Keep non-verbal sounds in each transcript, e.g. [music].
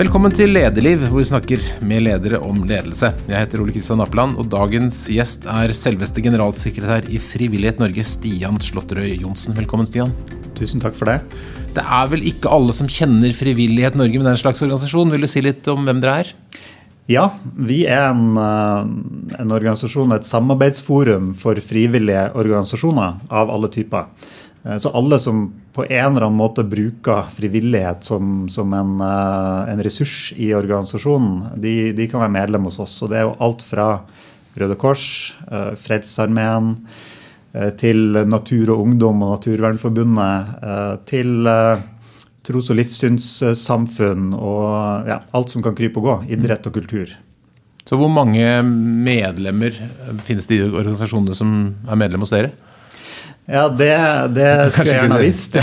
Velkommen til Lederliv, hvor vi snakker med ledere om ledelse. Jeg heter Ole Kristian Appeland, og dagens gjest er selveste generalsekretær i Frivillighet Norge, Stian Slåtterøy Johnsen. Velkommen, Stian. Tusen takk for det. Det er vel ikke alle som kjenner Frivillighet Norge med den slags organisasjon. Vil du si litt om hvem dere er? Ja, vi er en, eh, en organisasjon, et samarbeidsforum for frivillige organisasjoner av alle typer. Eh, så alle som på en eller annen måte bruker frivillighet som, som en, eh, en, ressurs i organisasjonen, de, de, kan være medlem hos oss. Og det er jo alt fra Røde Kors, Fredsarmeen, til Natur og Ungdom og Naturvernforbundet, til tros- og livssynssamfunn og ja, alt som kan krype og gå. Idrett og kultur. Så hvor mange medlemmer finnes det i organisasjonene som er medlem hos dere? Ja, det, det [laughs] skulle jeg gjerne ha visst.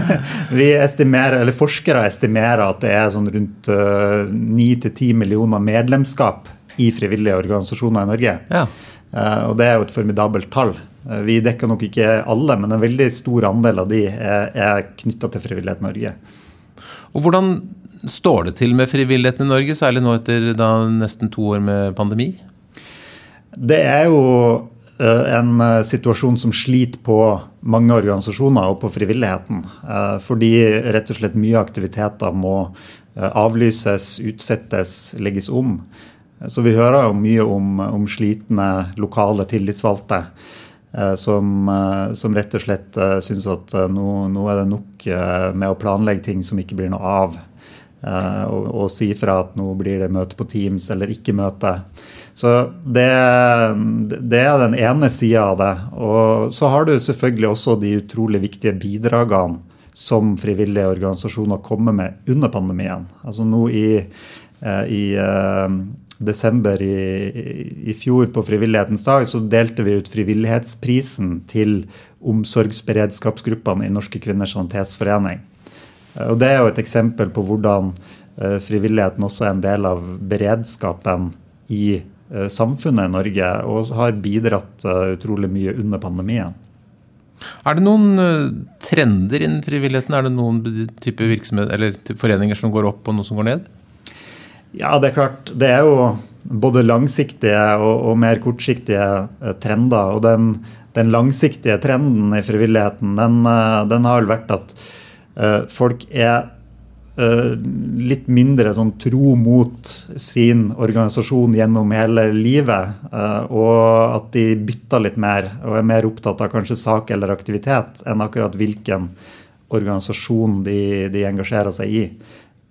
[laughs] Vi estimerer, eller Forskere estimerer at det er sånn rundt uh, eh, 9-10 millioner medlemskap i frivillige organisasjoner i Norge. Ja. Uh, og Det er jo et formidabelt tall. Uh, vi dekker nok ikke alle, men en veldig stor andel av de er, knytta til Frivillighet Norge. Og Hvordan står det til med frivilligheten i Norge, særlig nå etter da, nesten to år med pandemi? Det er jo Eh, en eh, situasjon som sliter på mange organisasjoner og på frivilligheten. Eh, fordi rett og slett mye aktiviteter må avlyses, utsettes, legges om. Så vi hører jo mye om, om slitne lokale tillitsvalgte. Som, som, rett og slett syns at nå, nå, er det nok med å planlegge ting som ikke blir noe av. Og, og si fra at nå blir det møte på Teams eller ikke møte. Så det, det er den ene sida av det. Og så har du selvfølgelig også de utrolig viktige bidragene som frivillige organisasjoner kommer med under pandemien. Altså nå i, eh, i uh, desember i, i, fjor, på Frivillighetens dag, så delte vi ut Frivillighetsprisen til omsorgsberedskapsgruppene i Norske kvinners sanitetsforening. Eh, og Det er jo et eksempel på hvordan frivilligheten også er en del av beredskapen i Eh, samfunnet i Norge, og har bidratt eh, utrolig mye under pandemien. Er det noen eh, trender innen frivilligheten? Er det noen type eller type foreninger som går opp og noen som går ned? Ja, det er klart. Det er jo både langsiktige og, og mer kortsiktige trender. Og den, den, langsiktige trenden i frivilligheten, den, den har vel vært at folk er Eh, litt mindre sånn tro mot sin organisasjon gjennom hele livet. Eh, og at de bytter litt mer og er mer opptatt av kanskje sak eller aktivitet enn akkurat hvilken organisasjon de, de engasjerer seg i.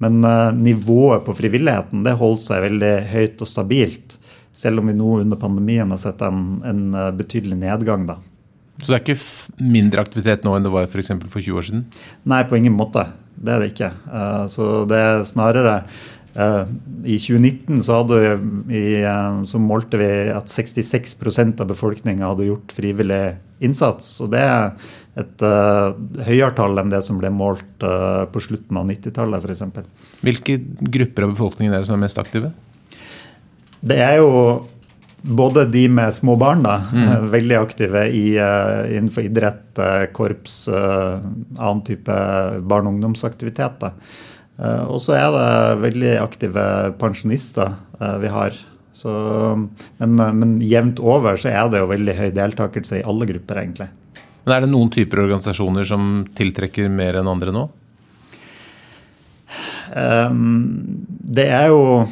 Men uh, nivået på frivilligheten det holder seg veldig høyt og stabilt. Selv om vi nå under pandemien har sett en, en betydelig nedgang. da. Så det er ikke mindre aktivitet nå enn det var for, for 20 år siden? Nei, på ingen måte. Det er det ikke. Eh, så det er snarere eh, I 2019 så, vi, eh, så målte vi at 66% av befolkninga hadde gjort frivillig innsats. Og det er et høyere tall enn det som ble målt på slutten av 90-tallet f.eks. Hvilke grupper av befolkningen er det som er mest aktive? Det er jo både de med små barn, da, mm. veldig aktive i, uh, innenfor idrett, uh, korps, annen type barne- og ungdomsaktiviteter. og så er det veldig aktive pensjonister vi har. Så, men, men, jevnt over så er det jo veldig høy deltakelse i alle grupper, egentlig. Men Er det noen typer organisasjoner som tiltrekker mer enn andre nå? Um, det er jo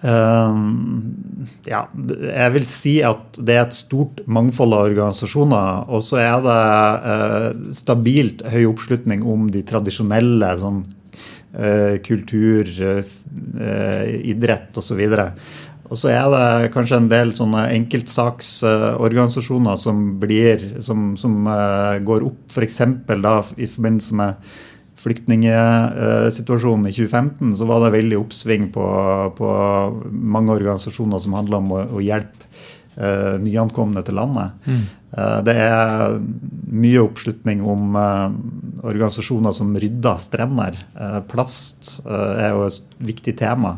ja, jeg vil si at det er et stort mangfold av organisasjoner. Og så er det uh, stabilt høy oppslutning om de tradisjonelle sånn, uh, kultur, uh, idrett osv. Og så er det kanskje en del sånne enkeltsaksorganisasjoner som, blir, som, som går opp, f.eks. For i forbindelse med flyktningsituasjonen i 2015, så var det veldig oppsving på, på mange organisasjoner som handla om å, å hjelpe uh, nyankomne til landet. Mm. Uh, det er mye oppslutning om uh, organisasjoner som rydder strender. Plast er jo et viktig tema.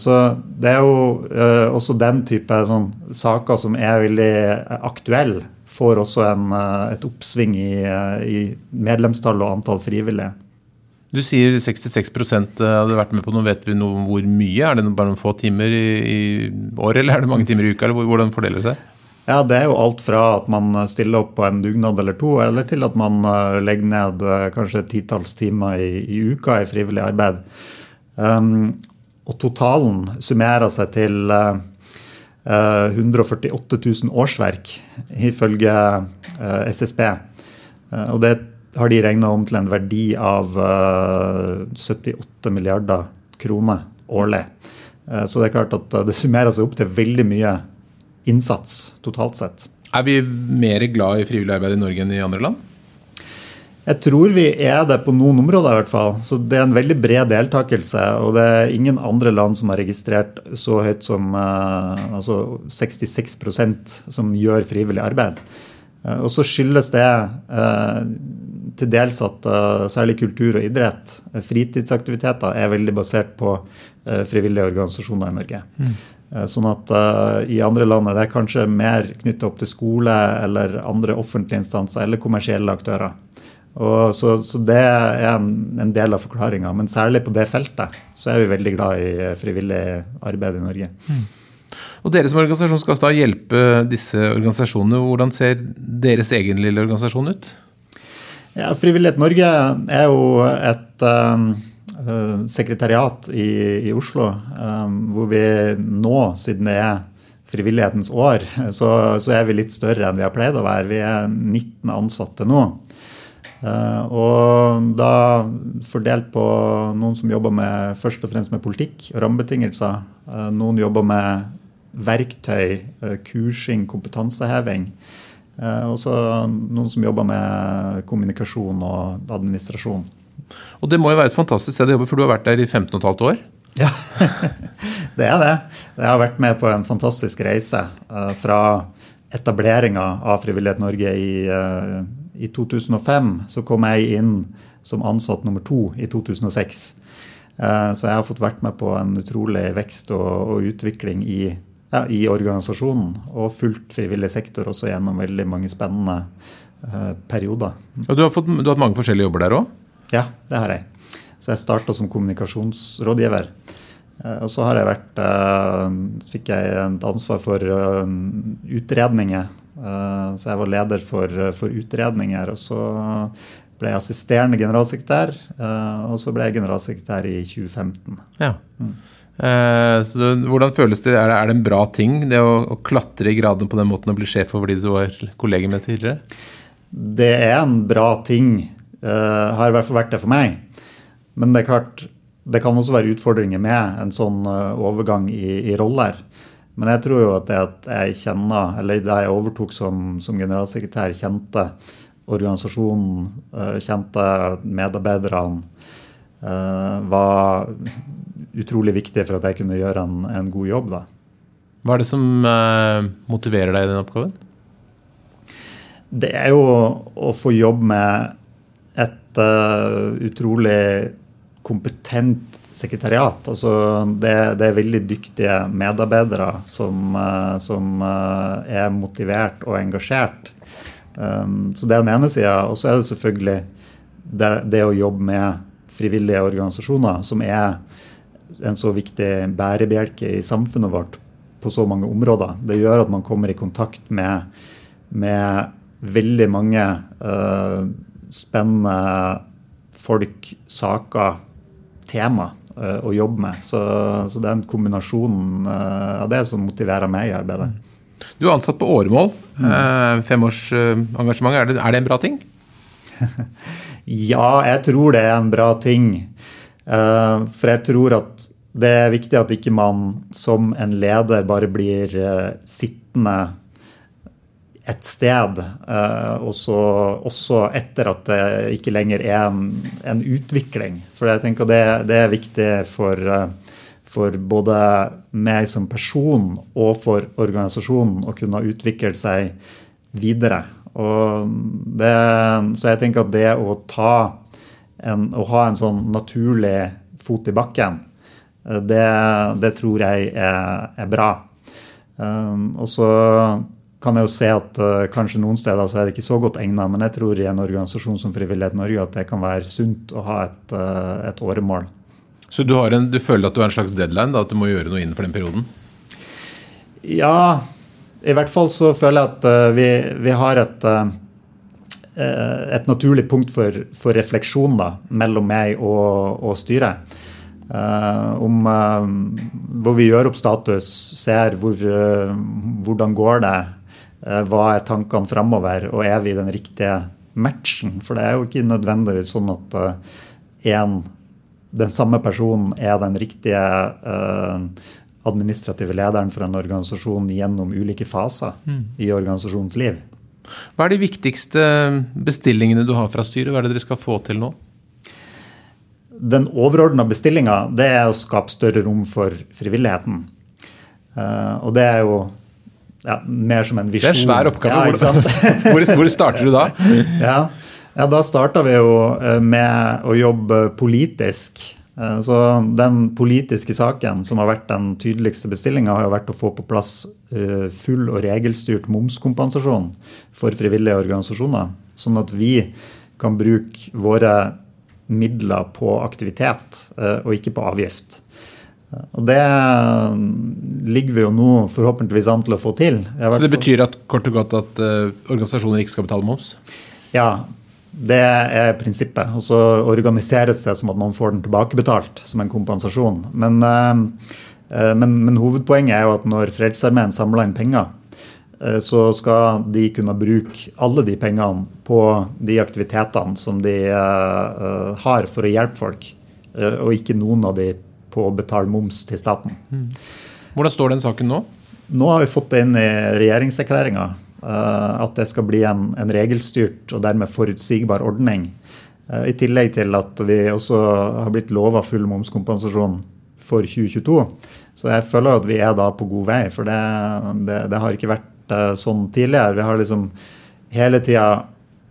Så det er jo også den type sånn, saker som er veldig aktuelle får også en, eh, et oppsving i, eh, i medlemstall og antall frivillige. Du sier 66% hadde vært med på noe. Vet vi noe hvor mye? Er det bare noen få timer i, i året, eller er det mange timer i uka? eller Hvordan fordeler det seg? Ja, Det er jo alt fra at man stiller opp på en dugnad eller to, eller til at man eh, legger ned kanskje kanskje titalls timer i, i, uka i frivillig arbeid. Um, og totalen summerer seg til uh, 148 000 årsverk, ifølge uh, SSB. Uh, og det har de regna om til en verdi av 78 eh, milliarder kroner årlig. Eh, så det er klart at eh, det summerer seg opp til veldig mye innsats totalt sett. Er vi mer glad i frivillig arbeid i Norge enn i andre land? Jeg tror vi er det på noen områder, i hvert fall. Så det er en veldig bred deltakelse. Og det er ingen andre land som har registrert så høyt som altså 66% som gjør frivillig arbeid. Og så skyldes det til dels at uh, særlig kultur og idrett, eh, fritidsaktiviteter, er veldig basert på uh, frivillige organisasjoner i Norge. Mm. Uh, sånn at i andre land er det kanskje mer knytta opp til skole eller andre offentlige instanser eller kommersielle aktører. Så, så det er en, en del av forklaringa. Men særlig på det feltet så er vi veldig glad i frivillig arbeid i Norge. Mm. Og Dere som organisasjon skal da hjelpe disse organisasjonene. Hvordan ser deres egen lille organisasjon ut? Ja, Frivillighet Norge er jo et um, sekretariat i, i Oslo um, hvor vi nå, siden det er frivillighetens år, [laughs] så, så, er vi litt større enn vi har pleid å være. Vi er 19 ansatte nå. Uh, og da fordelt på noen som jobber med, først og fremst med politikk og rammebetingelser. Uh, noen jobber med verktøy, uh, kursing, kompetanseheving. Eh, og så noen som jobber med kommunikasjon og administrasjon. Og det må jo være et fantastisk sted å jobbe, for du har vært der i 15 15,5 år? Ja, [laughs] det er det. Jeg har vært med på en fantastisk reise eh, fra etableringa av Frivillighet Norge i, eh, i 2005. Så kom jeg inn som ansatt nummer to i 2006. Så jeg har fått vært med på en utrolig vekst og, og utvikling i ja, i organisasjonen og fulgt frivillig sektor også gjennom veldig mange spennende eh, perioder. Og du har, fått, du har, hatt mange forskjellige jobber der òg? Ja, det har jeg. Så jeg starta som kommunikasjonsrådgiver. Eh, og så har jeg vært eh, fikk jeg et ansvar for utredninger. Uh, så jeg var leder for, for, utredninger. Og så ble jeg assisterende generalsekretær, uh, og så ble jeg generalsekretær i 2015. Ja. Mm. Eh, så hvordan føles det? Er det, en bra ting det å, klatre i gradene på den måten og bli sjef over de du var kollega med tidligere? Det er en bra ting. Uh, har i hvert fall vært det for meg. Men det er klart, det kan også være utfordringer med en sånn overgang i, i, roller. Men jeg tror jo at det at jeg kjenner, eller da jeg overtok som, som generalsekretær, kjente organisasjonen, uh, kjente medarbeiderne, var utrolig viktig for at jeg kunne gjøre en, en god jobb. da. Hva er det som uh, motiverer deg i den oppgaven? Det er jo å få jobb med et utrolig kompetent sekretariat. Altså det, det, er veldig dyktige medarbeidere som, uh, som er motivert og engasjert. Um, så det er den ene sida. Og så er det selvfølgelig det, det å jobbe med frivillige organisasjoner, som er en så viktig bærebjelke i samfunnet vårt på så mange områder. Det gjør at man kommer i kontakt med, med veldig mange uh, spennende folk, saker, tema uh, å jobbe med. Så, så det er en kombinasjon uh, av det som motiverer meg i arbeidet. Du er ansatt på åremål. Mm. Femårsengasjement, er, er det en bra ting? [laughs] ja, jeg tror det er en bra ting. Eh, for jeg tror at det er viktig at ikke man som en leder bare blir eh, sittende et sted, eh, også, også etter at det ikke lenger er en, en utvikling. For jeg tenker det, det er viktig for, for, både meg som person og for organisasjonen å kunne utvikle seg videre. Det, så jeg tenker at det å en, å ha en sånn naturlig fot i bakken, det, det tror jeg er, er bra. Og så kan jeg jo se at uh, kanskje noen steder så er det ikke så godt egnet, men jeg tror i en organisasjon som Frivillighet Norge at det kan være sunt å ha et, uh, et åremål. Så du, en, du, føler at du har en slags deadline, da, at du må gjøre noe innenfor den perioden? Ja, i hvert fall så føler jeg at uh, vi, vi, har et, et naturlig punkt for, for refleksjon da, mellom meg og, og styret. om hvor vi gjør opp status, ser hvor, hvordan går det hva er tankene framover, og er vi den riktige matchen? For det er jo ikke nødvendigvis sånn at eh, en, den samme personen er den riktige uh, administrative lederen for en organisasjon gjennom ulike faser mm. i organisasjonens liv. Hva er de viktigste bestillingene du har fra styret? Hva er det dere skal få til nå? Den overordna bestillinga er å skape større rom for frivilligheten. Og det er jo ja, mer som en visjon. Det er en svær oppgave. Ja, [laughs] hvor, hvor, starter du da? [laughs] ja, ja da starta vi jo eh, med å jobbe politisk. Eh, så Den politiske saken som har vært den tydeligste bestillinga, har jo vært å få på plass eh, full og regelstyrt momskompensasjon for frivillige organisasjoner. Sånn at vi kan bruke våre midler på aktivitet og ikke på avgift. Og Det ligger vi jo nå forhåpentligvis an til å få til. Så det betyr at, kort og godt at uh, organisasjoner ikke skal betale moms? Ja, det er prinsippet. Og så organiseres det som at man får den tilbakebetalt som en kompensasjon. Men, uh, men, men hovedpoenget er jo at når Frelsesarmeen samler inn penger, uh, så skal de kunne bruke alle de pengene på de aktivitetene som de har for å hjelpe folk, og ikke noen av de på å betale moms til staten. Mm. Hvordan står den saken nå? Nå har vi fått det inn i regjeringserklæringa uh, at det skal bli en, en, regelstyrt og dermed forutsigbar ordning. Uh, I tillegg til at vi også har blitt lova full momskompensasjon for 2022. Så jeg føler at vi er da på god vei, for det, det, det har ikke vært uh, sånn tidligere. Vi har liksom hele tida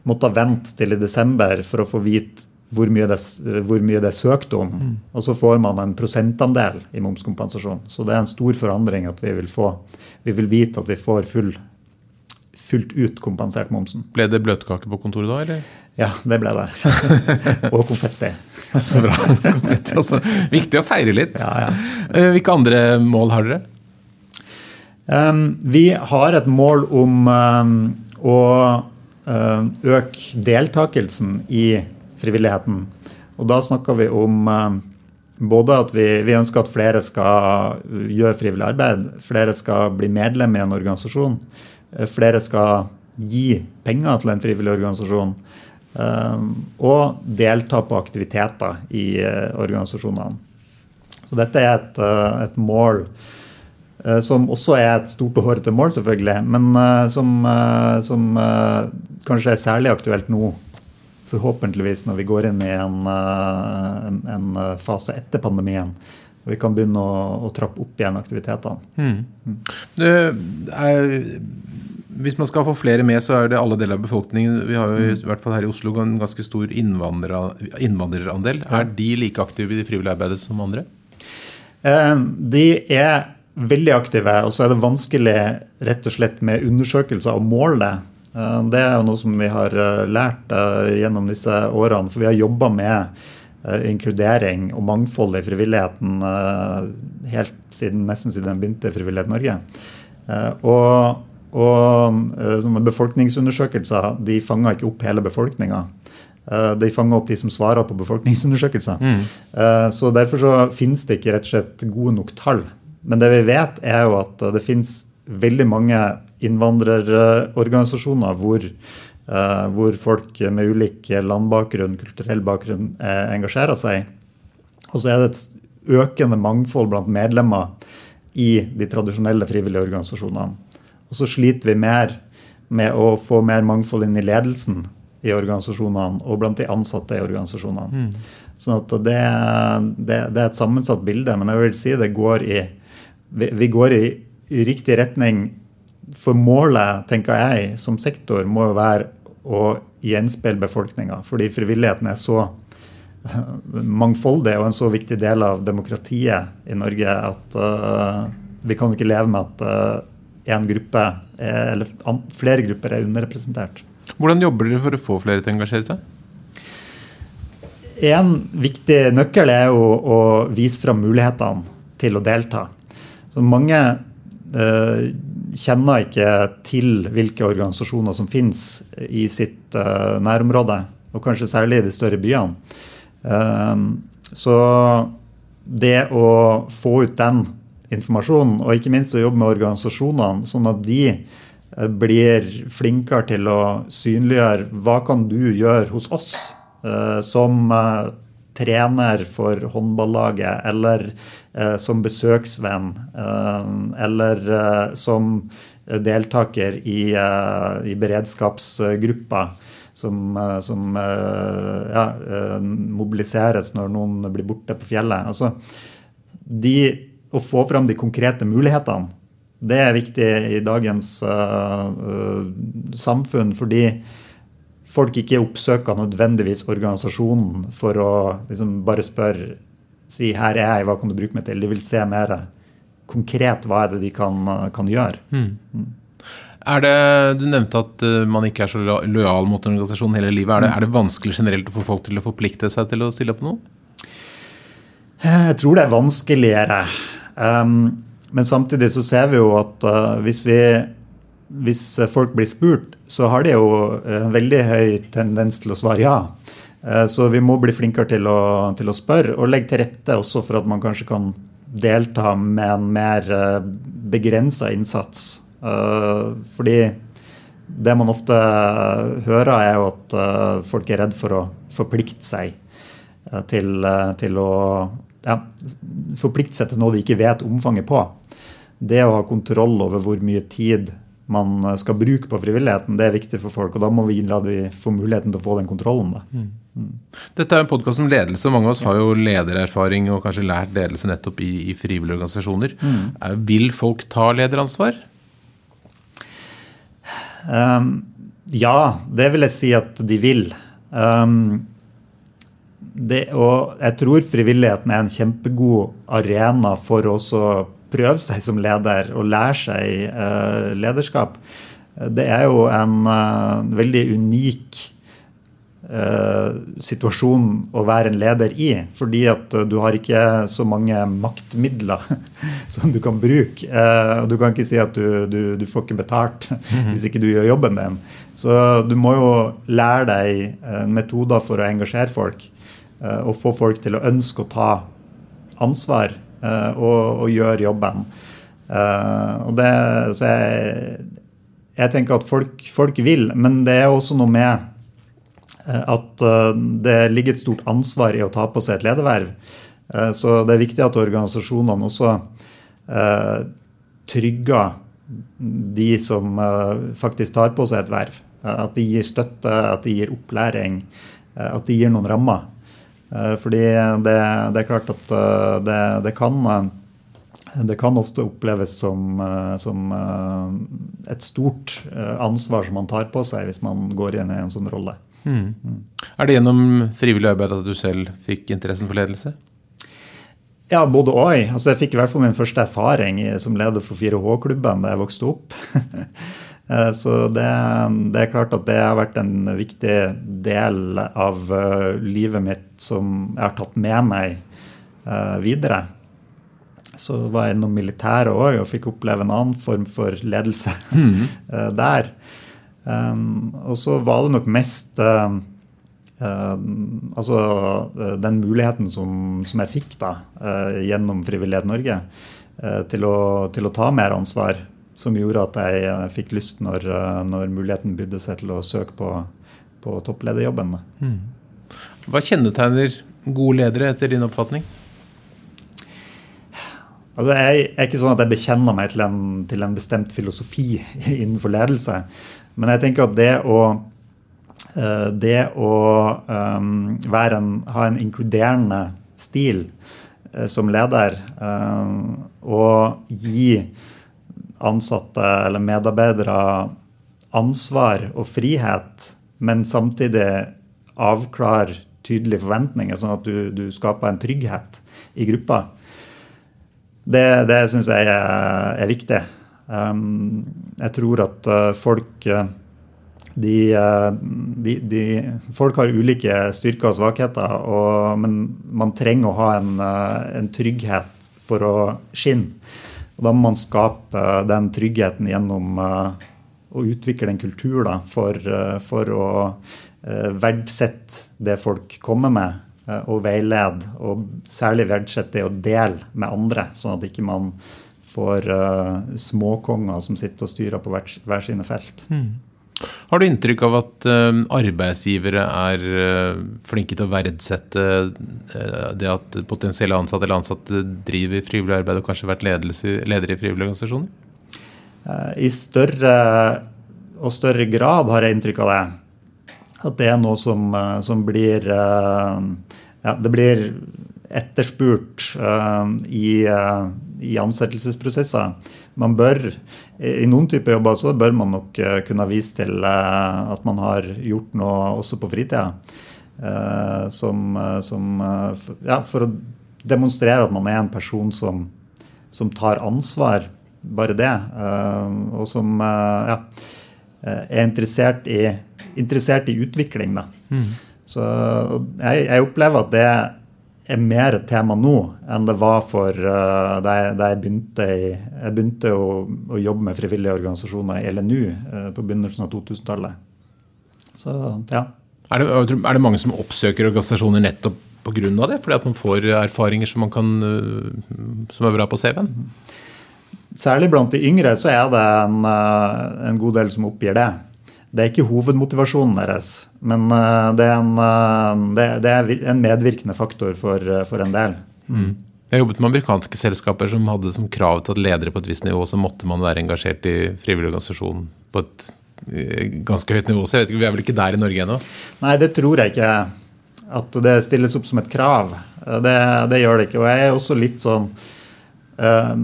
måttet vente til i desember for å få vite hvor mye, det, hvor mye det er søkt om. Mm. Og så får man en prosentandel i momskompensasjon. Så det er en stor forandring at vi vil få Vi vil vite at vi får full, fullt ut kompensert momsen. Ble det bløtkake på kontoret da, eller? Ja, det ble det. [laughs] og konfetti. [laughs] Så bra. konfetti, altså. Viktig å feire litt. Ja, ja. Eh, hvilke andre mål har dere? Um, vi har et mål om um, å uh, øke deltakelsen i frivilligheten. Og da snakker vi om eh, både at vi, vi, ønsker at flere skal gjøre frivillig arbeid, flere skal bli medlem i en organisasjon, eh, flere skal gi penger til en frivillig organisasjon, eh, og delta på aktiviteter i organisasjonene. Så dette er et, et mål som også er et stort og hårete mål, selvfølgelig, men som, som kanskje er særlig aktuelt nå forhåpentligvis når vi går inn i en, eh, en, en eh, fase etter pandemien. Og vi kan begynne å, å trappe opp igjen aktivitetene. Mm. Mm. Er, hvis man skal få flere med, så er det alle deler av befolkningen. Vi har jo i hvert fall her i Oslo en ganske stor innvandrerandel. Er de like aktive i det frivillige arbeidet som andre? Eh, de er veldig aktive, og så er det vanskelig rett og slett med undersøkelser å måle det. Eh, det er jo noe som vi har eh, lært eh, gjennom disse årene. For vi har jobba med inkludering og mangfold i frivilligheten helt siden, nesten siden den begynte i Frivillighet Norge. Og, og befolkningsundersøkelser de fanger ikke opp hele befolkninga. De fanger opp de som svarer på befolkningsundersøkelser. Mm. Så Derfor så finnes det ikke rett og slett gode nok tall. Men det vi vet, er jo at det finnes veldig mange innvandrerorganisasjoner hvor, uh, hvor folk med ulik landbakgrunn, kulturell bakgrunn, eh, engasjerer seg. Og så er det et økende mangfold blant medlemmer i de tradisjonelle frivillige organisasjonene. Og så sliter vi mer med å få mer mangfold inn i ledelsen i organisasjonene og blant de ansatte i organisasjonene. Mm. Sånn at det, det, det, er et sammensatt bilde, men jeg vil si det går i vi, vi går i, i riktig retning for målet, tenker jeg, som sektor må jo være å gjenspeile befolkninga. Fordi frivilligheten er så mangfoldig og en så viktig del av demokratiet i Norge at uh, vi kan ikke leve med at uh, gruppe er, eller flere grupper er underrepresentert. Hvordan jobber dere for å få flere til å engasjere seg? En viktig nøkkel er jo å vise fram mulighetene til å delta. Så mange eh, kjenner ikke til hvilke organisasjoner som finnes i sitt eh, nærområde, og kanskje særlig i de større byene. Eh, så det å få ut den informasjonen, og ikke minst å jobbe med organisasjonene, sånn at de eh, blir flinkere til å synliggjøre hva kan du gjøre hos oss eh, som eh, trener for håndballaget, eller eh, som besøksvenn, eh, eller eh, som deltaker i, i beredskapsgruppa som, som ja, mobiliseres når noen blir borte på fjellet. Altså, de, å få fram de konkrete mulighetene, det er viktig i dagens samfunn. fordi folk ikke oppsøker nødvendigvis organisasjonen for å liksom bare spørre si 'her er jeg, hva kan du bruke meg til'? De vil se mer konkret hva er det de kan, kan gjøre. Mm. Mm. Det, Du nevnte at uh, man ikke er så lojal mot en organisasjon hele livet. Er det, er det, vanskelig generelt å få folk til å forplikte seg til å stille på noe? Jeg tror det er vanskeligere. Um, men samtidig så ser vi jo at uh, hvis vi hvis folk blir spurt, så har de jo en veldig høy tendens til å svare ja. Eh, så vi må bli flinkere til å, til å spørre, og legge til rette også for at man kanskje kan delta med en mer eh, begrensa innsats. Eh, fordi det man ofte hører, er jo at folk er redd for å forplikte seg til, til å ja, forplikte seg til noe de ikke vet omfanget på. Det å ha kontroll over hvor mye tid man skal bruke på frivilligheten, det er viktig for folk. Og da må vi la de få muligheten til å få den kontrollen. Da. Mm. Mm. Dette er en podkast om ledelse. Mange av oss har jo ledererfaring og kanskje lært ledelse nettopp i, i frivillige organisasjoner. Mm. Eh, vil folk ta lederansvar? Um, ja, det vil jeg si at de vil. Um, det, og jeg tror frivilligheten er en kjempegod arena for å prøve seg som leder og lære seg uh, lederskap. Det er jo en uh, veldig unik uh, situasjon å være en leder i. Fordi at du har ikke så mange maktmidler [laughs] som du kan bruke. Og du kan ikke si at du, du, du får ikke betalt mhm. hvis ikke du gjør jobben din. Så du må jo lære deg metoder for å engasjere folk. og få folk til å ønske å ta ansvar Eh, og, og gjøre jobben. Eh, og det, så jeg, jeg tenker at folk, folk, vil, men det er også noe med eh, at det ligger et stort ansvar i å ta på seg et lederverv. Så det er viktig at organisasjonene også trygger de som faktisk tar på seg et verv. At de gir støtte, at de gir opplæring, at de gir noen rammer. Eh, fordi det, det, er klart at eh, det, det, kan eh, det kan ofte oppleves som, som, et stort ansvar som man tar på seg hvis man går inn i en sånn rolle. Mm. Mm. Er det gjennom frivillig arbeid at du selv fikk interessen for ledelse? Ja, både og. Altså, jeg fikk i hvert fall min første erfaring som leder for 4H-klubben da jeg vokste opp. [laughs] Eh, så det, det, er klart at det har vært en viktig del av eh, livet mitt som jeg har tatt med meg eh, videre. Så var jeg innom militæret òg og fikk oppleve en annen form for ledelse [laughs] mm. der. Og så var det nok mest altså den muligheten som, som jeg fikk da, gjennom Frivillighet Norge til å, til å ta mer ansvar som gjorde at jeg eh, fikk lyst når, eh, når muligheten bydde seg til å søke på, på topplederjobben. Mm. Hva kjennetegner gode ledere, etter din oppfatning? Altså, jeg er ikke sånn at jeg bekjenner meg til en, til en bestemt filosofi [laughs] innenfor ledelse. Men jeg tenker at det å, eh, det å en, ha en inkluderende stil som leder og gi ansatte eller medarbeidere ansvar og frihet, men samtidig avklare tydelige forventninger, sånn at du, du skaper en trygghet i gruppa. Det, det syns jeg er, er viktig. Um, jeg tror at uh, folk uh, de, de, de, Folk har ulike styrker og svakheter, og, men man trenger å ha en, en, trygghet for å skinne. Og da må man skape den tryggheten gjennom å utvikle en kultur da, for, for å verdsette det folk kommer med, og veilede. Og særlig verdsette det å dele med andre, sånn at ikke man uh, småkonger som sitter og styrer på hver sine felt. Mm. Har du inntrykk av at uh, arbeidsgivere er uh, flinke til å verdsette uh, det at potensielle ansatte eller ansatte driver frivillig arbeid og kanskje har vært ledere i frivillige organisasjoner? I større og større grad har jeg inntrykk av det. At det er noe som, som blir ja, Det blir etterspurt i i ansettelsesprosesser. Man bør, I noen typer jobber så bør man nok eh, kunne vise til eh, at man har gjort noe også på fritida. Eh, som, som ja, for å demonstrere at man er en person som, som tar ansvar. Bare det. Og som ja, er interessert i, interessert i utvikling. Da. Mm. Så jeg, jeg, opplever at det er mer et tema nå enn det var for uh, da, jeg, da jeg, begynte, i, jeg begynte å, å, jobbe med frivillige organisasjoner i LNU uh, på begynnelsen av 2000-tallet. Så, ja. Er det, er det, mange som oppsøker organisasjoner nettopp pga. det? Fordi at man får erfaringer som, kan, uh, som er bra på CV-en? Særlig blant de yngre så er det en, en god del som oppgir det. Det er ikke hovedmotivasjonen deres, men eh, det er en, eh, det er en medvirkende faktor for, eh, for en del. Mm. Jeg jobbet med amerikanske selskaper som hadde som krav til at ledere på et visst nivå så måtte man være engasjert i frivillig organisasjon på et ganske høyt nivå. Så jeg vet ikke, Vi er vel ikke der i Norge ennå? Nei, det tror jeg ikke. At det stilles opp som et krav. Det, det gjør det ikke. Og jeg er også litt sånn øh,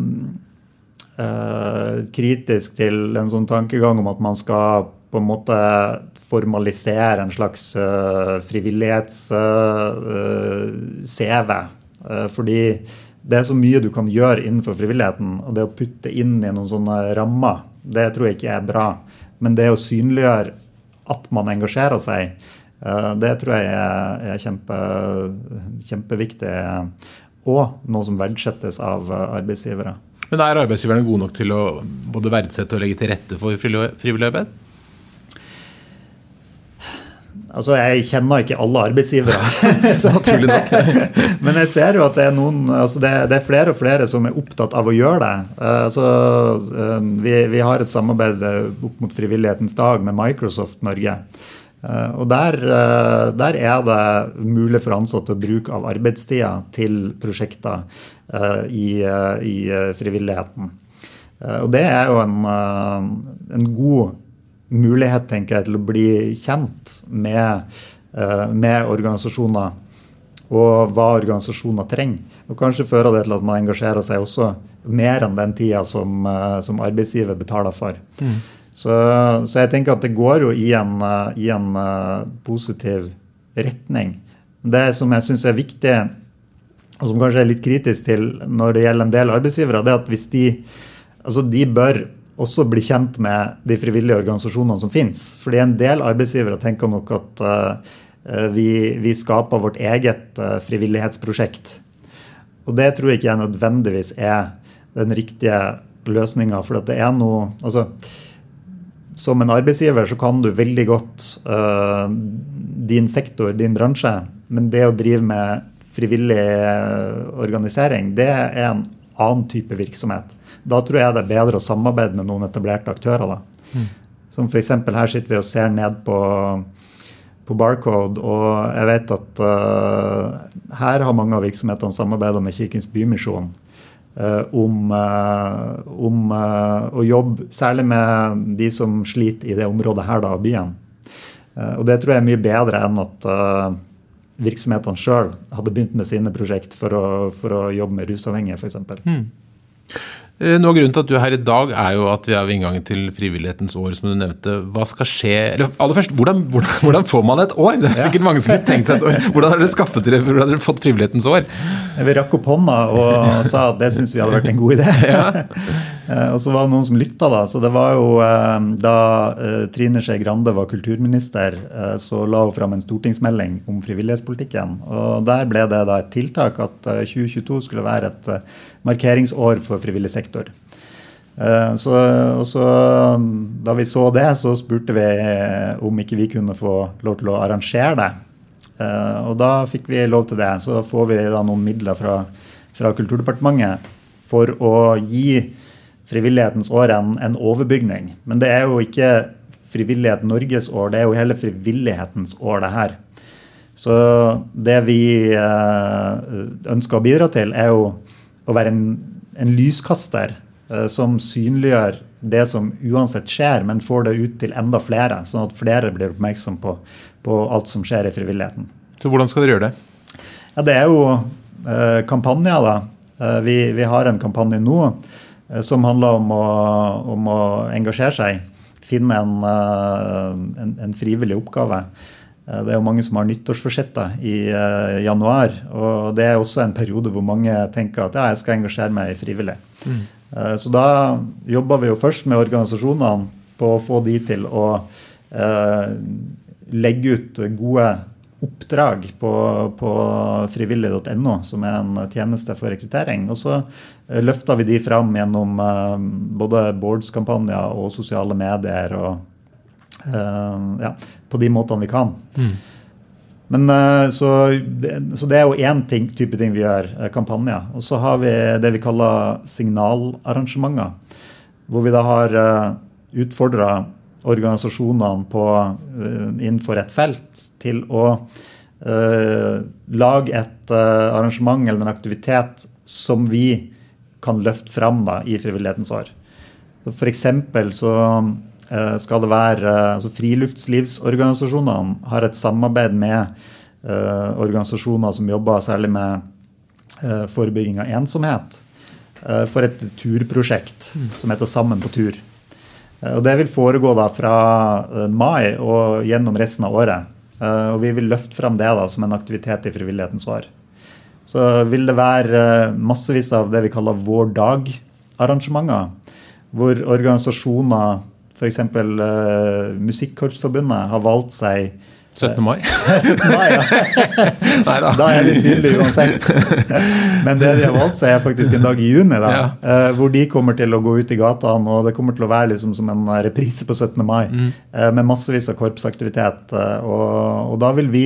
øh, kritisk til en sånn tankegang om at man skal på en måte formalisere en slags uh, frivillighets-CV. Uh, uh, fordi det er så mye du kan gjøre innenfor frivilligheten. Og det å putte inn i noen sånne rammer, det tror jeg ikke er bra. Men det å synliggjøre at man engasjerer seg, det tror jeg er, kjempe, kjempeviktig. Og noe som verdsettes av arbeidsgivere. Men er arbeidsgiverne gode nok til å både verdsette og legge til rette for frivillig arbeid? Altså, Jeg kjenner ikke alle arbeidsgivere. [laughs] Naturlig nok. [laughs] Men jeg ser jo at det er, noen, altså det, det, er flere og flere som er opptatt av å gjøre det. Uh, altså, uh, vi, vi, har et samarbeid eh, opp mot Frivillighetens dag med Microsoft Norge. Uh, og der, der, er det mulig for ansatte å bruke av arbeidstida til prosjekter i, i, frivilligheten. og det er jo en, en god mulighet tenker jeg, til å bli kjent med, eh, med organisasjoner og hva organisasjoner trenger. Og kanskje fører det til at man engasjerer seg også mer enn den tida som, eh, som arbeidsgiver betaler for. Mm. Så, så, jeg tenker at det går jo i en, eh, i en positiv retning. Det som jeg syns er viktig, og som kanskje er litt kritisk til når det gjelder en del arbeidsgivere, det er at hvis de, altså de bør også bli kjent med de frivillige organisasjonene som finnes. Fordi en del arbeidsgivere tenker nok at uh, vi, vi, skaper vårt eget uh, frivillighetsprosjekt. Og det tror jeg ikke nødvendigvis er den riktige løsninga. For det er noe altså, Som en arbeidsgiver så kan du veldig godt uh, din sektor, din bransje. Men det å drive med frivillig organisering, det er en annen type virksomhet. Da tror jeg det er bedre å samarbeide med noen etablerte aktører. da. Mm. Som f.eks. her sitter vi og ser ned på, på Barcode, og jeg vet at uh, her har mange av virksomhetene samarbeida med Kirkens Bymisjon. Uh, om, uh, om å jobbe særlig med de som sliter i det området her da, av byen. og det tror jeg er mye bedre enn at virksomhetene sjøl hadde begynt med sine prosjekt for å, for å jobbe med rusavhengige, f.eks. Mm. Eh, noe av grunnen til at du er her i dag, er jo at vi er ved inngangen til frivillighetens år, som du nevnte. Hva skal skje Eller aller først, hvordan, hvordan, hvordan får man et år? Det er sikkert mange som har tenkt seg et år. Hvordan har dere skaffet dere, hvordan har dere fått frivillighetens år? Vi rakk opp hånda og sa at det syns vi hadde vært en god idé. Ja. [laughs] Eh, og så var det noen som lytta, da. Så det var jo eh, da eh, Trine Skei Grande var kulturminister, så la hun fram en stortingsmelding om frivillighetspolitikken. Og der ble det da et tiltak at 2022 skulle være et markeringsår for frivillig sektor. Så, og så, da vi så det, så spurte vi om ikke vi kunne få lov til å arrangere det. Og da fikk vi lov til det. Så da får vi da noen midler fra, fra Kulturdepartementet for å gi Frivillighetens år en, en overbygning. Men det er jo ikke Frivillighet Norges år, det er jo hele frivillighetens år, det her. Så det vi eh, ønsker å bidra til, er jo å være en, en lyskaster eh, som synliggjør det som uansett skjer, men får det ut til enda flere, sånn at flere blir oppmerksom på, på alt som skjer i frivilligheten. Så hvordan skal dere gjøre det? Ja, det er jo eh, kampanjer, da. Vi, vi, har en kampanje nå som handler om å, om å engasjere seg. Finne en, eh, en, en, frivillig oppgave. Eh, det er jo mange som har nyttårsforsetter i januar. Og det er også en periode hvor mange tenker at ja, jeg skal engasjere meg frivillig. Mm. Så da jobber vi jo først med organisasjonene på å få de til å eh, legge ut gode oppdrag på, på frivillig.no, som er en tjeneste for rekruttering. Og så eh, løfter vi de fram gjennom uh, både boards-kampanjer og sosiale medier. og uh, ja, På de måtene vi kan. Mm. Men så, det, så, det, er jo én type ting vi gjør, kampanjer. Og så har vi det vi kaller signalarrangementer. Hvor vi da har utfordra organisasjonene på, eh, innenfor et felt til å uh, lage et arrangement eller en aktivitet som vi kan løfte fram da, i Frivillighetens år. F.eks. så uh, skal det være altså Friluftslivsorganisasjonene har et samarbeid med organisasjoner som jobber særlig med forebygging av ensomhet, for et turprosjekt mm. som heter Sammen på tur. Eh, og Det vil foregå da fra eh, mai og gjennom resten av året. Eh, og Vi vil løfte fram det da som en aktivitet i frivillighetens år. Så vil det være massevis av det vi kaller Vår dag-arrangementer. Hvor organisasjoner, f.eks. Uh, Musikkorpsforbundet, har valgt seg 17. mai? [laughs] 17. mai, ja. [laughs] da er de synlige uansett. Men det de har valgt seg, er faktisk en dag i juni, da, ja. Eh, hvor de kommer til å gå ut i gatene. Og det kommer til å være liksom som en reprise på 17. mai mm. Eh, med massevis av korpsaktivitet. Eh, og, og, da vil vi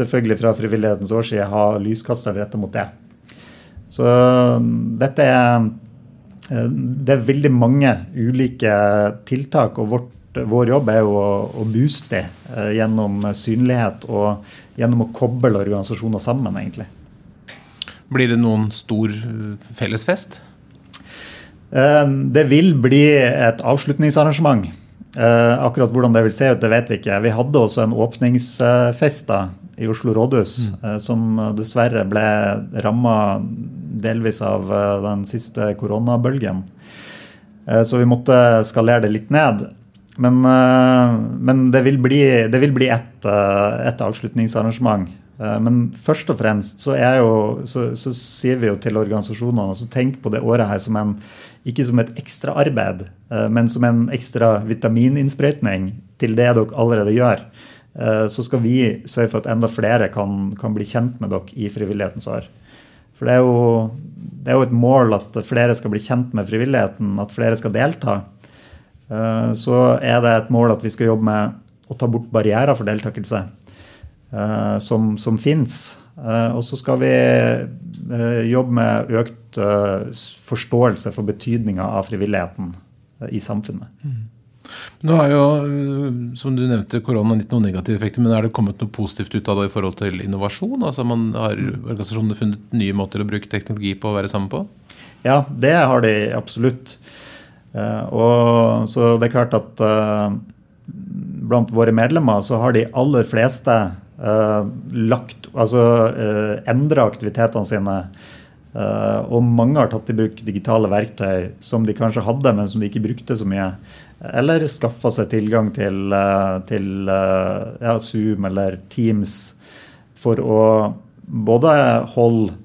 selvfølgelig fra Frivillighetens årside ha lyskaster retta mot det. Så dette er det er veldig mange ulike tiltak, og vårt vår jobb er jo å, å booste det gjennom synlighet og gjennom å koble organisasjoner sammen, egentlig. Blir det noen stor eh, fellesfest? Eh, det vil bli et avslutningsarrangement. Akkurat hvordan det vil se ut, det vet vi ikke. Vi hadde også en åpningsfest da, i Oslo rådhus, mm. som dessverre ble ramma delvis av den siste koronabølgen. Så vi måtte skalere det litt ned. Men, eh, men det vil bli, det vil bli ett eh, et avslutningsarrangement. Eh, men først og fremst så, jo, så, så, sier vi jo til organisasjonene altså tenk på det året her som en, ikke som et ekstra arbeid, men som en ekstra vitamininnsprøytning til det dere allerede gjør. Så skal vi sørge for at enda flere kan, kan bli kjent med dere i Frivillighetens år. For det er, jo, det er jo et mål at flere skal bli kjent med frivilligheten, at flere skal delta. Eh, så er det et mål at vi skal jobbe med å ta bort barrierer for deltakelse eh, som, som fins. Eh, og så skal vi jobbe med økt forståelse for betydninga av frivilligheten i samfunnet. Mm. Nå er jo, som du nevnte, korona gitt noen negative effekter, men er det kommet noe positivt ut av det i forhold til innovasjon? Altså man Har organisasjonene funnet nye måter å bruke teknologi på å være sammen på? Ja, det har de absolutt. Eh, og så det er klart at eh, blant våre medlemmer så har de aller fleste lagt Altså endra aktivitetene sine. Og mange har tatt i bruk digitale verktøy som de kanskje hadde, men som de ikke brukte så mye. Eller skaffa seg tilgang til, til ja, Zoom eller Teams for å både holde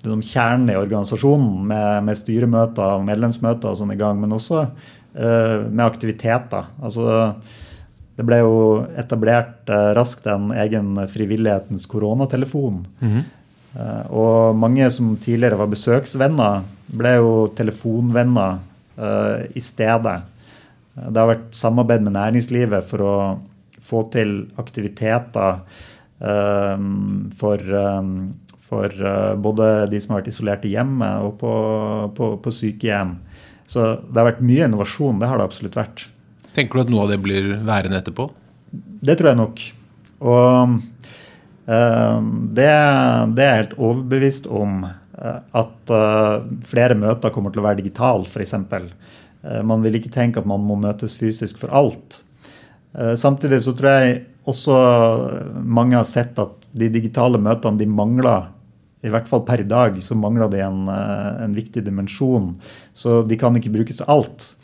liksom kjernen i organisasjonen med, med, styremøter og medlemsmøter og sånn i gang, men også uh, med aktiviteter. Altså, det ble jo etablert uh, raskt en egen frivillighetens koronatelefon. Mm -hmm. uh, og mange som tidligere var besøksvenner, ble jo telefonvenner i stedet. Det har vært samarbeid med næringslivet for å få til aktiviteter for for uh, både de som har vært isolert i hjemmet og på, på, på, sykehjem. Så det har vært mye innovasjon. Det har det absolutt vært. Tenker du at noe av det blir værende etterpå? Det tror jeg nok. Og uh, det, det, er jeg helt overbevist om. Uh, at uh, flere møter kommer til å være digitale, f.eks. Uh, man vil ikke tenke at man må møtes fysisk for alt. Samtidig så tror jeg også mange har sett at de digitale møtene de mangler i hvert fall per dag så mangler de en, eh, en, viktig dimensjon. Så de kan ikke brukes til alt.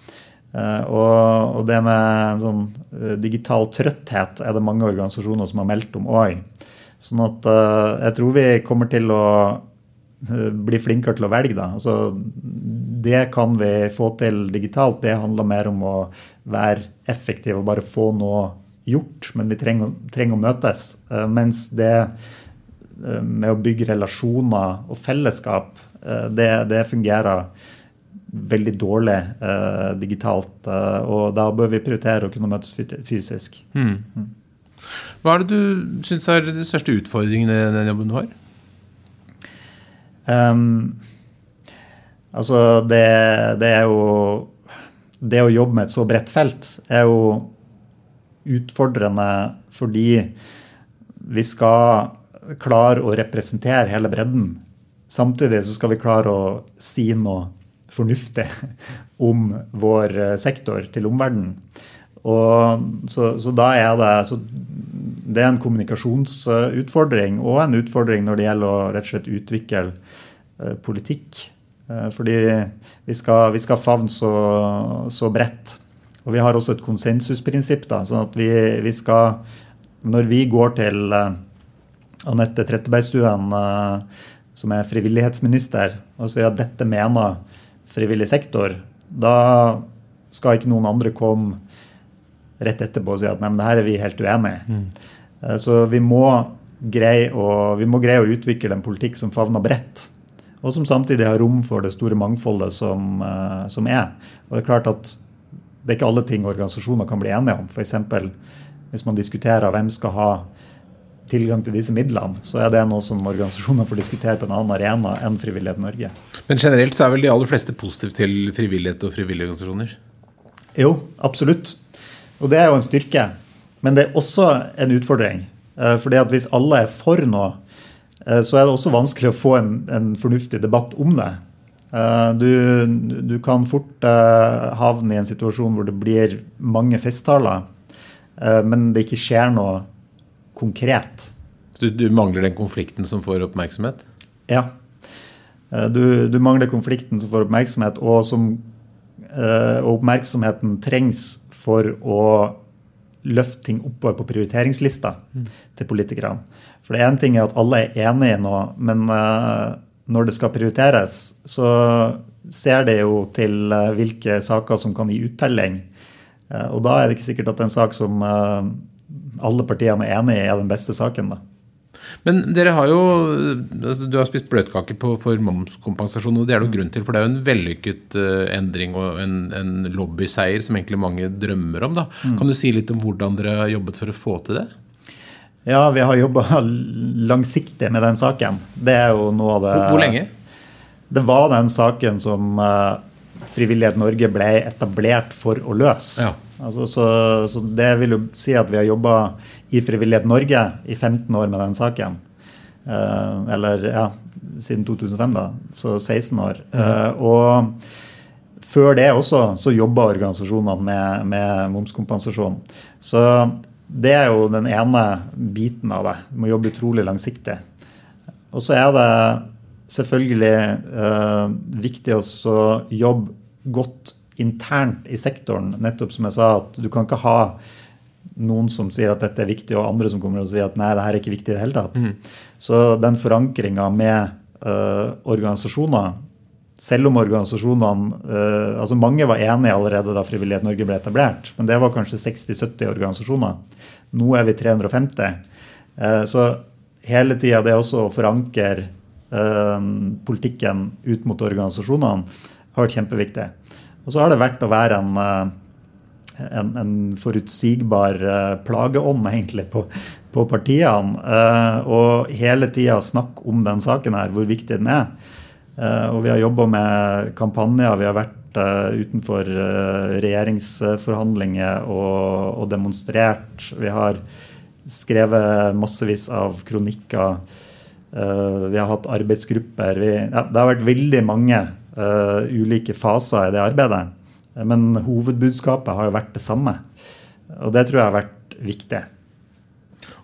Eh, og, og det med sånn eh, digital trøtthet er det mange organisasjoner som har meldt om òg. Sånn at jeg tror vi kommer til å bli flinkere til å velge. Da. Altså, det kan vi få til digitalt. Det handler mer om å være effektiv og bare få noe gjort. Men vi trenger, trenger å møtes. Mens det Eh, med å bygge relasjoner og fellesskap, eh, det, det fungerer veldig dårlig eh, digitalt. Eh, og da bør vi prioritere å kunne møtes fysisk. Mm. Hva er det du syns er de største utfordringene i den jobben du har? Um, altså, det, det, er jo Det å jobbe med et så bredt felt er jo utfordrende fordi vi skal klare å representere hele bredden. Samtidig så skal vi klare å si noe fornuftig [laughs] om vår eh, sektor til omverdenen. Så, så, da er det så Det er en kommunikasjonsutfordring og en utfordring når det gjelder å rett og slett utvikle politikk. Eh, fordi vi skal, vi skal favne så, så, bredt. Og vi har også et konsensusprinsipp. da, sånn at vi, vi skal Når vi går til Anette Trettebergstuen, eh, som er frivillighetsminister, og sier at dette mener frivillig sektor, da skal ikke noen andre komme rett etterpå og si at nei, men det her er vi helt uenig i. Mm. Eh, så vi må, greie å, vi må greie å utvikle en politikk som favner bredt. Og som samtidig har rom for det store mangfoldet som, eh, som er. Og det er klart at det er ikke alle ting organisasjoner kan bli enige om. F.eks. hvis man diskuterer hvem skal ha tilgang til disse midlene, så er det noe som organisasjoner får diskutere på en annen arena enn Frivillighet Norge. Men generelt så er vel de aller fleste positive til frivillighet og frivillige organisasjoner? Jo, absolutt. Og det er jo en styrke. Men det er også en utfordring. Eh, fordi at hvis alle er for noe, så er det også vanskelig å få en, en fornuftig debatt om det. Eh, du, du, kan fort havne i en situasjon hvor det blir mange festtaler, men det ikke skjer noe konkret. Du, du, mangler den konflikten som får oppmerksomhet? Ja. Eh, du, du mangler konflikten som får oppmerksomhet, og som og oppmerksomheten trengs for å løfte ting oppover på prioriteringslista mm. til politikerne. For det ene ting er at alle er enige nå, men uh, når det skal prioriteres, så ser det jo til uh, hvilke saker som kan gi uttelling. og da er det ikke sikkert at en sak som alle partiene er enig i er den beste saken. da. Men dere har jo altså, Du har spist bløtkake på, for momskompensasjon, og det er det grunn til. For det er jo en vellykket uh, endring og en, en, lobbyseier som egentlig mange drømmer om. da. Mm. Kan du si litt om hvordan dere har jobbet for å få til det? Ja, vi har jobba [laughs] langsiktig med den saken. Det er jo noe av det Hvor, lenge? Det var den saken som uh, Frivillighet Norge ble etablert for å løse. Ja. Altså, så, så, det vil jo si at vi har jobba i Frivillighet Norge i 15 år med den saken. Uh, eller ja, siden 2005, da. Så 16 år. Mm. Uh, og før det også så jobba organisasjonene med, med, momskompensasjon. Så det er jo den ene biten av det. Du må jobbe utrolig langsiktig. Og så er det selvfølgelig eh, viktig å jobbe godt internt i sektoren. Nettopp som jeg sa, at du kan ikke ha noen som sier at dette er viktig, og andre som kommer og sier at nei, det her er ikke viktig i det hele tatt. Mm. Så den forankringa med organisasjoner selv om organisasjonene uh, altså Mange var enige allerede da Frivillighet Norge ble etablert, men det var kanskje 60-70 organisasjoner. Nå er vi 350. Uh, så hele tida det også å forankre uh, politikken ut mot organisasjonene har vært kjempeviktig. Og så har det vært å være en, en, en forutsigbar plageånd egentlig på, på partiene. og hele tida snakke om den saken her, hvor viktig den er. Eh, og vi har jobba med kampanjer. Vi har vært eh, utenfor eh, regjeringsforhandlinger og, og demonstrert. Vi har skrevet massevis av kronikker. Vi har hatt arbeidsgrupper. Vi, ja, det har vært veldig mange uh, ulike faser i det arbeidet. Men hovedbudskapet har jo vært det samme. Og det tror jeg har vært viktig.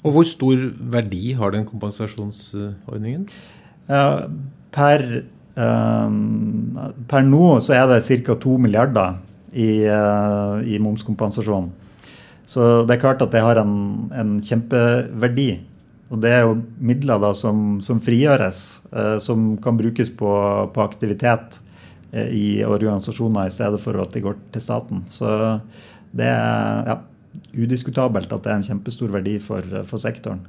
Og hvor stor verdi har den kompensasjonsordningen? Uh, per per nå så er det ca. 2 milliarder i, eh, i, momskompensasjon. Så det er klart at det har en, en kjempeverdi. Og det er jo midler da som, som frigjøres, eh, som kan brukes på, på aktivitet eh, i organisasjoner i stedet for at de går til staten. Så det er ja, udiskutabelt at det er en kjempestor verdi for, for sektoren.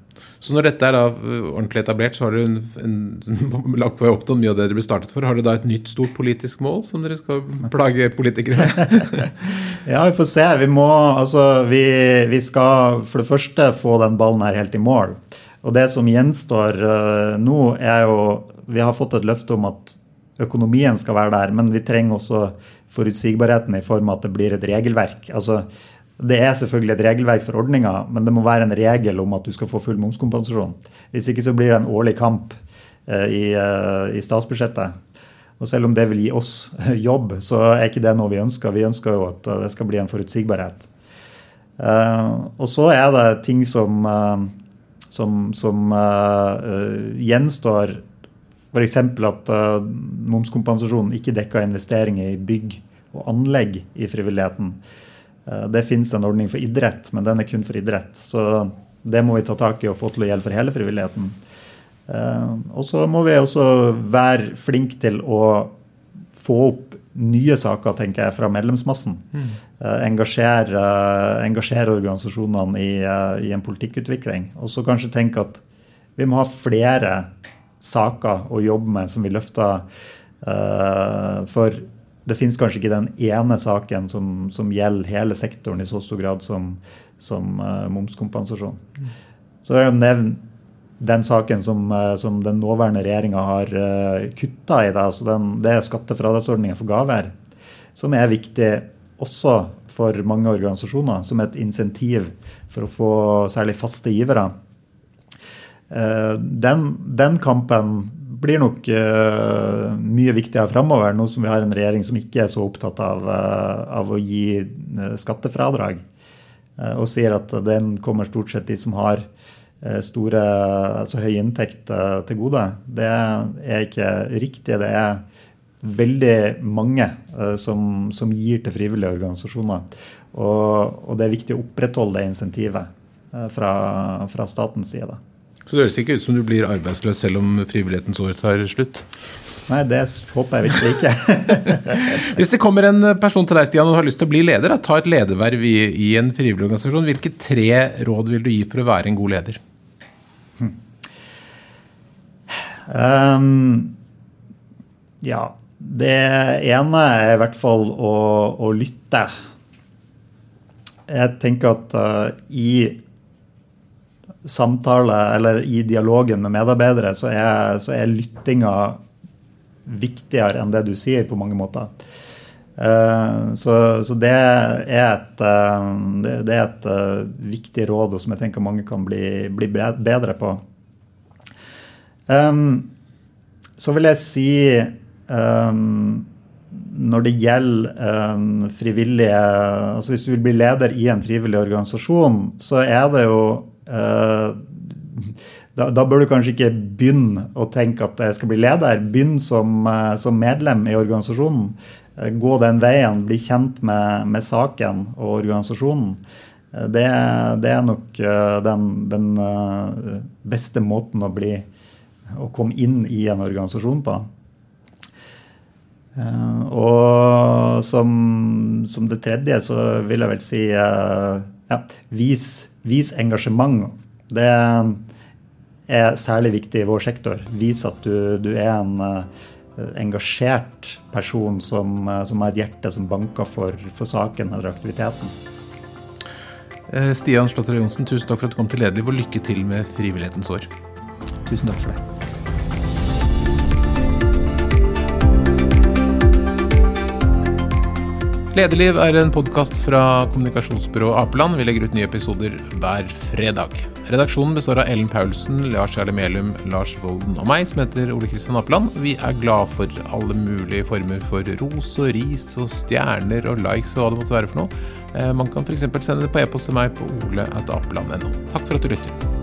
Så når dette er da øh, ordentlig etablert, så har dere en, en, lagt på oppnå mye av det dere ble startet for. Har dere da et nytt stort politisk mål som dere skal plage politikere med? [laughs] ja, vi får se. Vi må altså vi, vi, skal for det første få den ballen her helt i mål. Og det som gjenstår uh, nå, er jo Vi har fått et løfte om at økonomien skal være der, men vi trenger også forutsigbarheten i form av at det blir et regelverk. Altså det er selvfølgelig et regelverk for ordninga, men det må være en regel om at du skal få full momskompensasjon. Hvis ikke så blir det en årlig kamp eh, i, eh, i, statsbudsjettet. Og selv om det vil gi oss [laughs] jobb, så er ikke det noe vi ønsker. Vi ønsker jo at det skal bli en forutsigbarhet. Eh, og så er det ting som, som, som gjenstår. F.eks. at momskompensasjonen ikke dekker investeringer i bygg og anlegg i frivilligheten. Eh, det finnes en ordning for idrett, men den er kun for idrett. Så det må vi ta tak i og få til å gjelde for hele frivilligheten. Eh, og så må vi også være flinke til å få opp nye saker tenker jeg, fra medlemsmassen. Mm. Engasjere, engasjere, organisasjonene i, i, en politikkutvikling. Og så kanskje tenke at vi må ha flere saker å jobbe med som vi løfter. For det finnes kanskje ikke den ene saken som, som, gjelder hele sektoren i så stor grad som, som uh, momskompensasjon. Så er jeg nevnt den saken som, uh, som den nåværende regjeringa har uh, eh, kutta i. Da, altså den, det er skattefradragsordninga for gaver, som er viktig også for mange organisasjoner, som et insentiv for å få særlig faste givere. Den, den kampen blir nok uh, mye viktigere fremover, nå som vi har en regjering som ikke er så opptatt av, uh, av å gi uh, skattefradrag, og sier at den kommer stort sett de som har store, altså høy inntekt til gode. Det er ikke riktig. Det er veldig mange som, som gir til frivillige organisasjoner. Og, og, det er viktig å opprettholde det insentivet fra, fra statens side. Så det høres ikke ut som du blir arbeidsløs selv om frivillighetens år tar slutt? Nei, det håper jeg virkelig ikke. [laughs] Hvis det kommer en person til deg Stian, og har lyst til å bli leder, da, ta et lederverv i, i, en frivillig organisasjon, hvilke tre råd vil du gi for å være en god leder? Hmm. Um, ja, det ene er i hvert fall å, å lytte. Jeg tenker at uh, i samtale eller i dialogen med medarbeidere, så er, så er lyttinga viktigere enn det du sier, på mange måter. Uh, så, så, det er et, uh, det, er et uh, viktig råd som jeg tenker mange kan bli, bli bedre på. Så vil jeg si når det gjelder en frivillige altså Hvis du vil bli leder i en frivillig organisasjon, så er det jo Eh, da, da, bør du kanskje ikke begynne å tenke at jeg skal bli leder. Begynn som, eh, som medlem i organisasjonen. Eh, gå den veien, bli kjent med, med saken og organisasjonen. Det, det er nok den, den, beste måten å bli å komme inn i en organisasjon på. Og som, som, det tredje så vil jeg vel si ja, vis, vis, engasjement. Det er særlig viktig i vår sektor. Vis at du, du er en uh, engasjert person som, som, har et hjerte som banker for, for saken eller aktiviteten. Stian Slåtter Johnsen, tusen takk for at du kom til Lederliv, og lykke til med frivillighetens år. Tusen takk for det. Lederliv er en podkast fra kommunikasjonsbyrået Apeland. Vi legger ut nye episoder hver fredag. Redaksjonen består av Ellen Paulsen, Lars Jarle Melum, Lars Volden og meg, som heter Ole Kristian Apeland. Vi er glad for alle mulige former for ros og ris og stjerner og likes og hva det måtte være for noe. Eh, man kan f.eks. sende det på e-post til meg på ole.apeland.no. Takk for at du lytter.